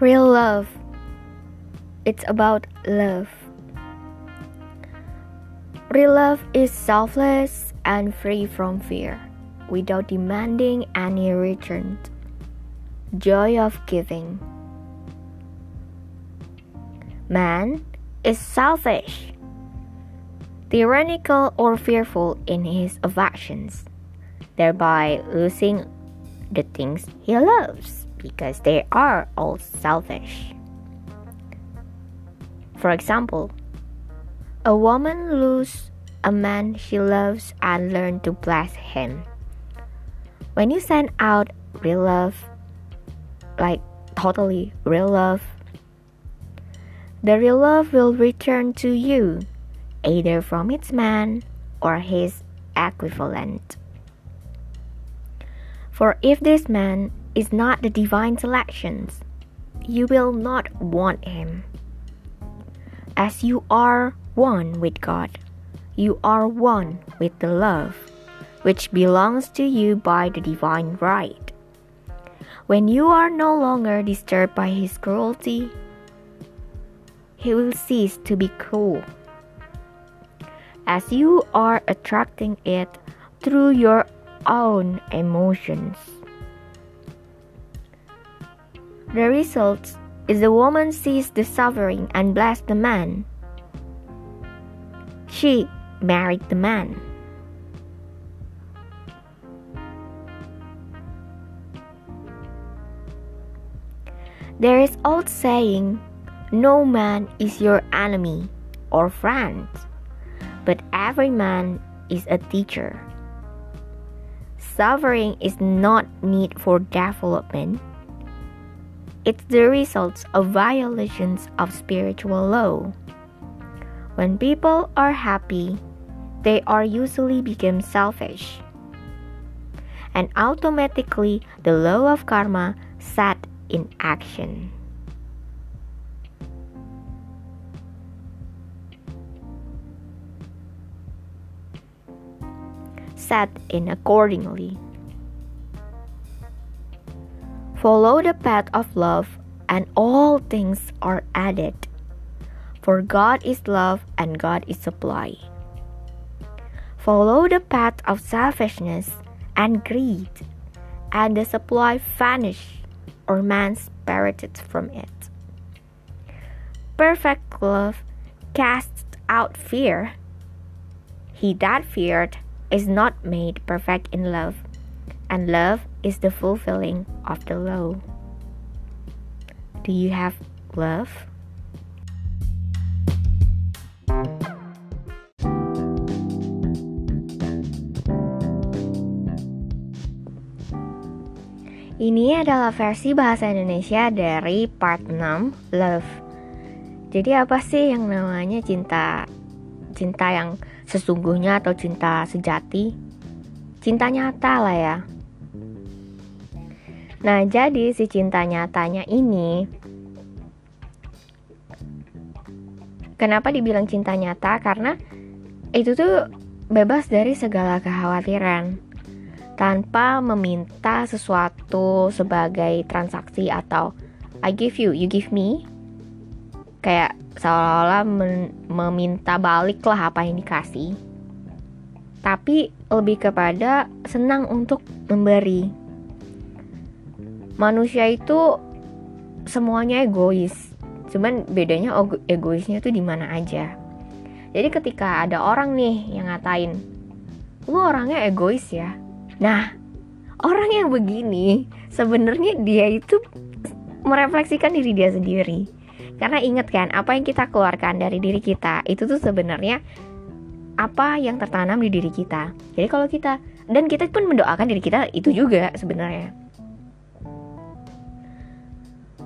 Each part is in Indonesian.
Real love. It's about love. Real love is selfless and free from fear, without demanding any return. Joy of giving. Man is selfish, tyrannical, or fearful in his affections, thereby losing the things he loves because they are all selfish. For example, a woman loses a man she loves and learns to bless him. When you send out real love, like totally real love, the real love will return to you either from its man or his equivalent. For if this man is not the divine selections, you will not want him. As you are one with God, you are one with the love which belongs to you by the divine right. When you are no longer disturbed by his cruelty, he will cease to be cruel. As you are attracting it through your own emotions. The result is the woman sees the suffering and bless the man. She married the man. There is old saying, no man is your enemy or friend, but every man is a teacher. Suffering is not need for development it's the result of violations of spiritual law. When people are happy, they are usually become selfish. And automatically the law of karma set in action. Set in accordingly. Follow the path of love, and all things are added. For God is love, and God is supply. Follow the path of selfishness and greed, and the supply vanish, or man spirited from it. Perfect love casts out fear. He that feared is not made perfect in love and love is the fulfilling of the law. Do you have love? Ini adalah versi bahasa Indonesia dari part 6 Love. Jadi apa sih yang namanya cinta cinta yang sesungguhnya atau cinta sejati? Cinta nyata lah ya. Nah, jadi si cinta nyatanya ini Kenapa dibilang cinta nyata? Karena itu tuh bebas dari segala kekhawatiran tanpa meminta sesuatu sebagai transaksi atau I give you, you give me. Kayak seolah-olah meminta balik lah apa yang dikasih. Tapi lebih kepada senang untuk memberi manusia itu semuanya egois. Cuman bedanya egoisnya tuh di mana aja. Jadi ketika ada orang nih yang ngatain lu orangnya egois ya? Nah orang yang begini sebenarnya dia itu merefleksikan diri dia sendiri. Karena ingat kan apa yang kita keluarkan dari diri kita itu tuh sebenarnya apa yang tertanam di diri kita. Jadi kalau kita dan kita pun mendoakan diri kita itu juga sebenarnya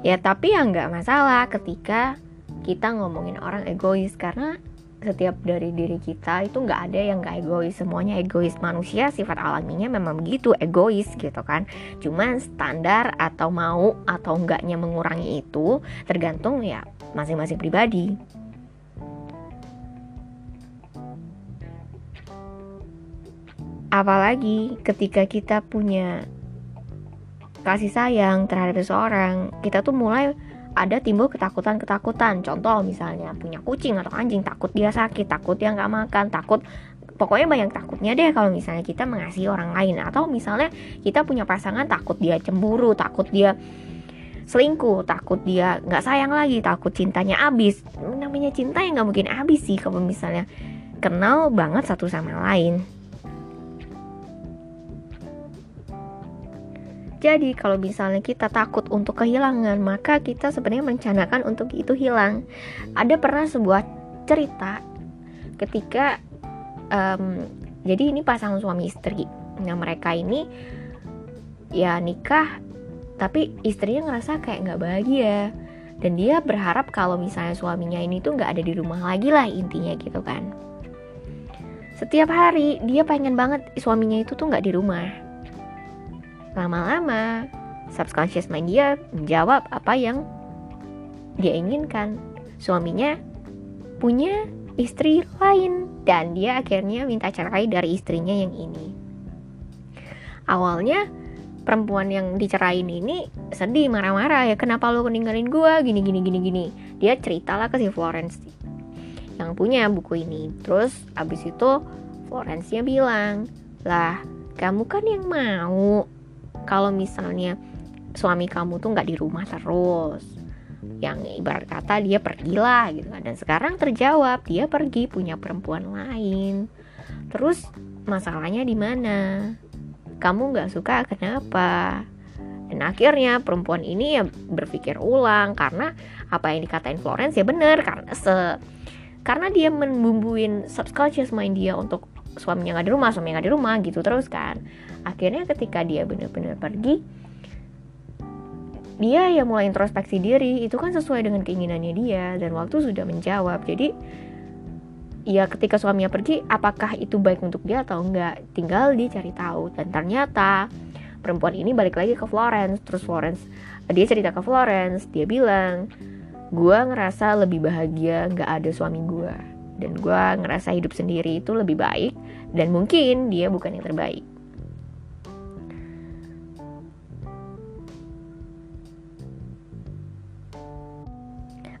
ya tapi ya nggak masalah ketika kita ngomongin orang egois karena setiap dari diri kita itu nggak ada yang nggak egois. Semuanya egois. Manusia sifat alaminya memang begitu egois gitu kan. Cuman standar atau mau atau enggaknya mengurangi itu tergantung ya masing-masing pribadi. Apalagi ketika kita punya kasih sayang terhadap seseorang kita tuh mulai ada timbul ketakutan-ketakutan. Contoh misalnya punya kucing atau anjing takut dia sakit takut dia nggak makan takut pokoknya banyak takutnya deh kalau misalnya kita mengasihi orang lain. Atau misalnya kita punya pasangan takut dia cemburu takut dia selingkuh takut dia nggak sayang lagi takut cintanya habis. Namanya cinta yang nggak mungkin habis sih kalau misalnya kenal banget satu sama lain Jadi kalau misalnya kita takut untuk kehilangan, maka kita sebenarnya merencanakan untuk itu hilang. Ada pernah sebuah cerita ketika um, jadi ini pasangan suami istri. Nah mereka ini ya nikah tapi istrinya ngerasa kayak nggak bahagia dan dia berharap kalau misalnya suaminya ini tuh nggak ada di rumah lagi lah intinya gitu kan setiap hari dia pengen banget suaminya itu tuh nggak di rumah lama-lama. Subconscious mind dia menjawab apa yang dia inginkan. Suaminya punya istri lain dan dia akhirnya minta cerai dari istrinya yang ini. Awalnya perempuan yang dicerain ini sedih marah-marah ya kenapa lo ninggalin gue gini gini gini gini. Dia ceritalah ke si Florence. Yang punya buku ini. Terus abis itu Florence nya bilang lah kamu kan yang mau kalau misalnya suami kamu tuh nggak di rumah terus yang ibarat kata dia pergilah gitu kan. Dan sekarang terjawab dia pergi punya perempuan lain. Terus masalahnya di mana? Kamu nggak suka kenapa? Dan akhirnya perempuan ini ya berpikir ulang karena apa yang dikatain Florence ya bener karena se karena dia membumbuin subconscious mind dia untuk suaminya nggak di rumah suaminya nggak di rumah gitu terus kan. Akhirnya ketika dia benar-benar pergi dia ya mulai introspeksi diri itu kan sesuai dengan keinginannya dia dan waktu sudah menjawab. Jadi ya ketika suaminya pergi apakah itu baik untuk dia atau enggak? Tinggal dia cari tahu. Dan ternyata perempuan ini balik lagi ke Florence. Terus Florence dia cerita ke Florence dia bilang gue ngerasa lebih bahagia nggak ada suami gue dan gue ngerasa hidup sendiri itu lebih baik dan mungkin dia bukan yang terbaik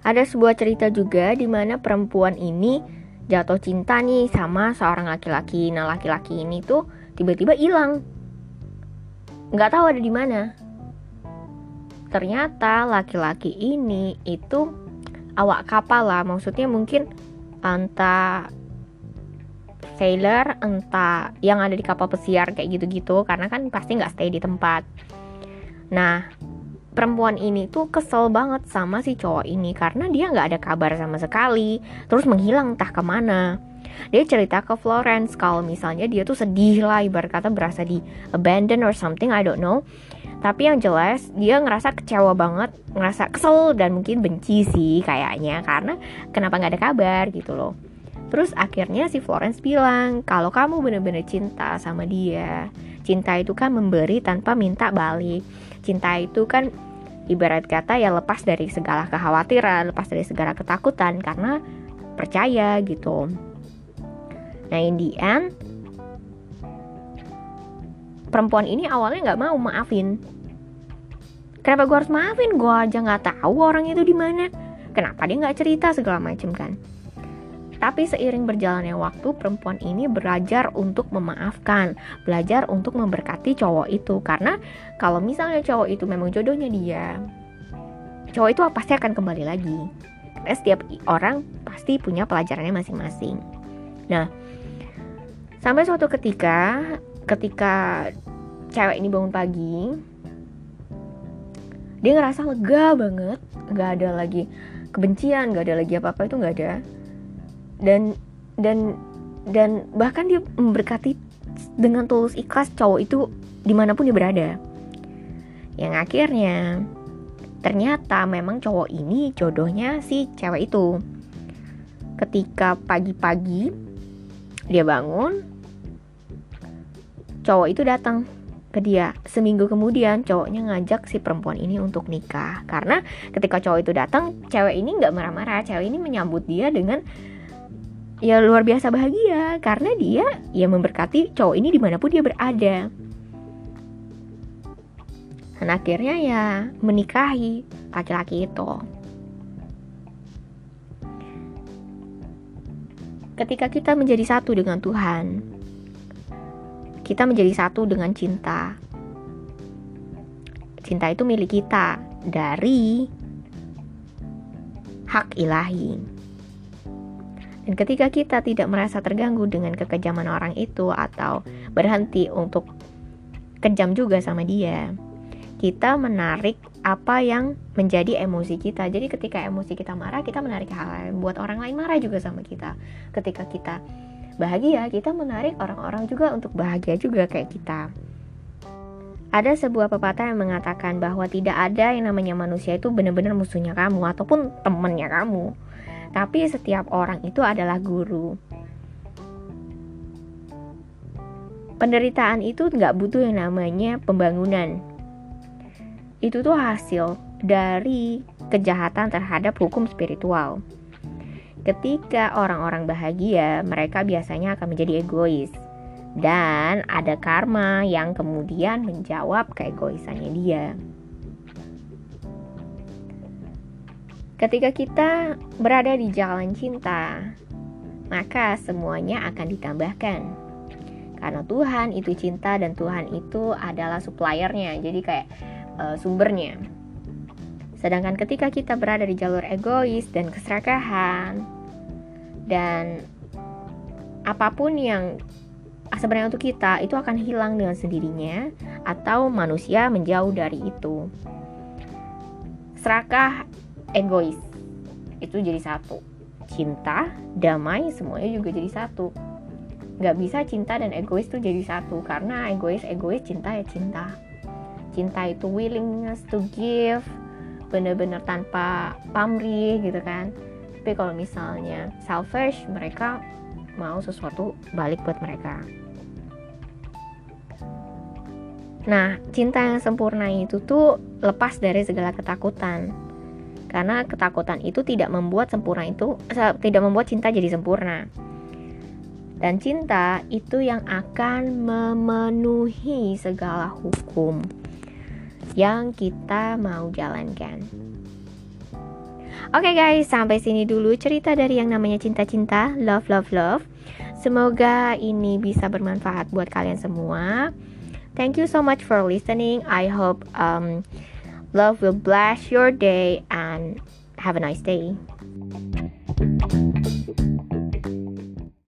ada sebuah cerita juga di mana perempuan ini jatuh cinta nih sama seorang laki-laki. Nah, laki-laki ini tuh tiba-tiba hilang. Nggak tahu ada di mana. Ternyata laki-laki ini itu awak kapal lah, maksudnya mungkin entah sailor, entah yang ada di kapal pesiar kayak gitu-gitu, karena kan pasti nggak stay di tempat. Nah, perempuan ini tuh kesel banget sama si cowok ini karena dia nggak ada kabar sama sekali. Terus menghilang entah ke mana. Dia cerita ke Florence kalau misalnya dia tuh sedih lah ibarat kata berasa di abandon or something I don't know tapi yang jelas dia ngerasa kecewa banget ngerasa kesel dan mungkin benci sih kayaknya. Karena kenapa nggak ada kabar gitu loh. Terus akhirnya si Florence bilang kalau kamu bener-bener cinta sama dia Cinta itu kan memberi tanpa minta balik. Cinta itu kan ibarat kata ya lepas dari segala kekhawatiran, lepas dari segala ketakutan karena percaya gitu. Nah in the end perempuan ini awalnya nggak mau maafin. Kenapa gue harus maafin? Gue aja nggak tahu orang itu di mana. Kenapa dia nggak cerita segala macam kan? Tapi seiring berjalannya waktu, perempuan ini belajar untuk memaafkan, belajar untuk memberkati cowok itu. Karena kalau misalnya cowok itu memang jodohnya dia, cowok itu pasti akan kembali lagi. Karena setiap orang pasti punya pelajarannya masing-masing. Nah, sampai suatu ketika, ketika cewek ini bangun pagi, dia ngerasa lega banget, nggak ada lagi kebencian, nggak ada lagi apa-apa itu nggak ada. Dan dan dan bahkan dia memberkati dengan tulus ikhlas cowok itu di mana pun dia berada. Yang akhirnya ternyata memang cowok ini jodohnya si cewek itu. Ketika pagi-pagi dia bangun cowok itu datang ke dia. Seminggu kemudian cowoknya ngajak si perempuan ini untuk nikah. Karena ketika cowok itu datang cewek ini nggak marah-marah. Cewek ini menyambut dia dengan ya luar biasa bahagia. Karena dia ya memberkati cowok ini di mana pun dia berada. Dan akhirnya ya menikahi laki-laki itu. Ketika kita menjadi satu dengan Tuhan, kita menjadi satu dengan cinta. Cinta itu milik kita dari hak ilahi. Dan ketika kita tidak merasa terganggu dengan kekejaman orang itu atau berhenti untuk kejam juga sama dia, kita menarik apa yang menjadi emosi kita. Jadi ketika emosi kita marah, kita menarik hal lain. Buat orang lain marah juga sama kita. Ketika kita bahagia, kita menarik orang-orang juga untuk bahagia juga kayak kita. Ada sebuah pepatah yang mengatakan bahwa tidak ada yang namanya manusia itu benar-benar musuhnya kamu ataupun temennya kamu. Tapi setiap orang itu adalah guru. Penderitaan itu nggak butuh yang namanya pembangunan, itu tuh hasil dari kejahatan terhadap hukum spiritual. Ketika orang-orang bahagia, mereka biasanya akan menjadi egois. Dan ada karma yang kemudian menjawab keegoisannya dia. Ketika kita berada di jalan cinta, maka semuanya akan ditambahkan. Karena Tuhan itu cinta dan Tuhan itu adalah suppliernya. Jadi kayak uh, sumbernya. Sedangkan ketika kita berada di jalur egois dan keserakahan dan apa pun yang sebenarnya untuk kita itu akan hilang dengan sendirinya atau manusia menjauh dari itu. Serakah egois itu jadi satu. Cinta, damai semuanya juga jadi satu. Gak bisa cinta dan egois tuh jadi satu karena egois egois cinta ya cinta cinta itu willingness to give bener-bener tanpa pamrih gitu kan. Tapi kalau misalnya selfish mereka mau sesuatu balik buat mereka. Nah cinta yang sempurna itu tuh lepas dari segala ketakutan. Karena ketakutan itu tidak membuat sempurna itu tidak membuat cinta jadi sempurna. Dan cinta itu yang akan memenuhi segala hukum yang kita mau jalankan. Oke okay guys, sampai sini dulu cerita dari yang namanya cinta-cinta, love love love. Semoga ini bisa bermanfaat buat kalian semua. Thank you so much for listening. I hope um, love will bless your day and have a nice day.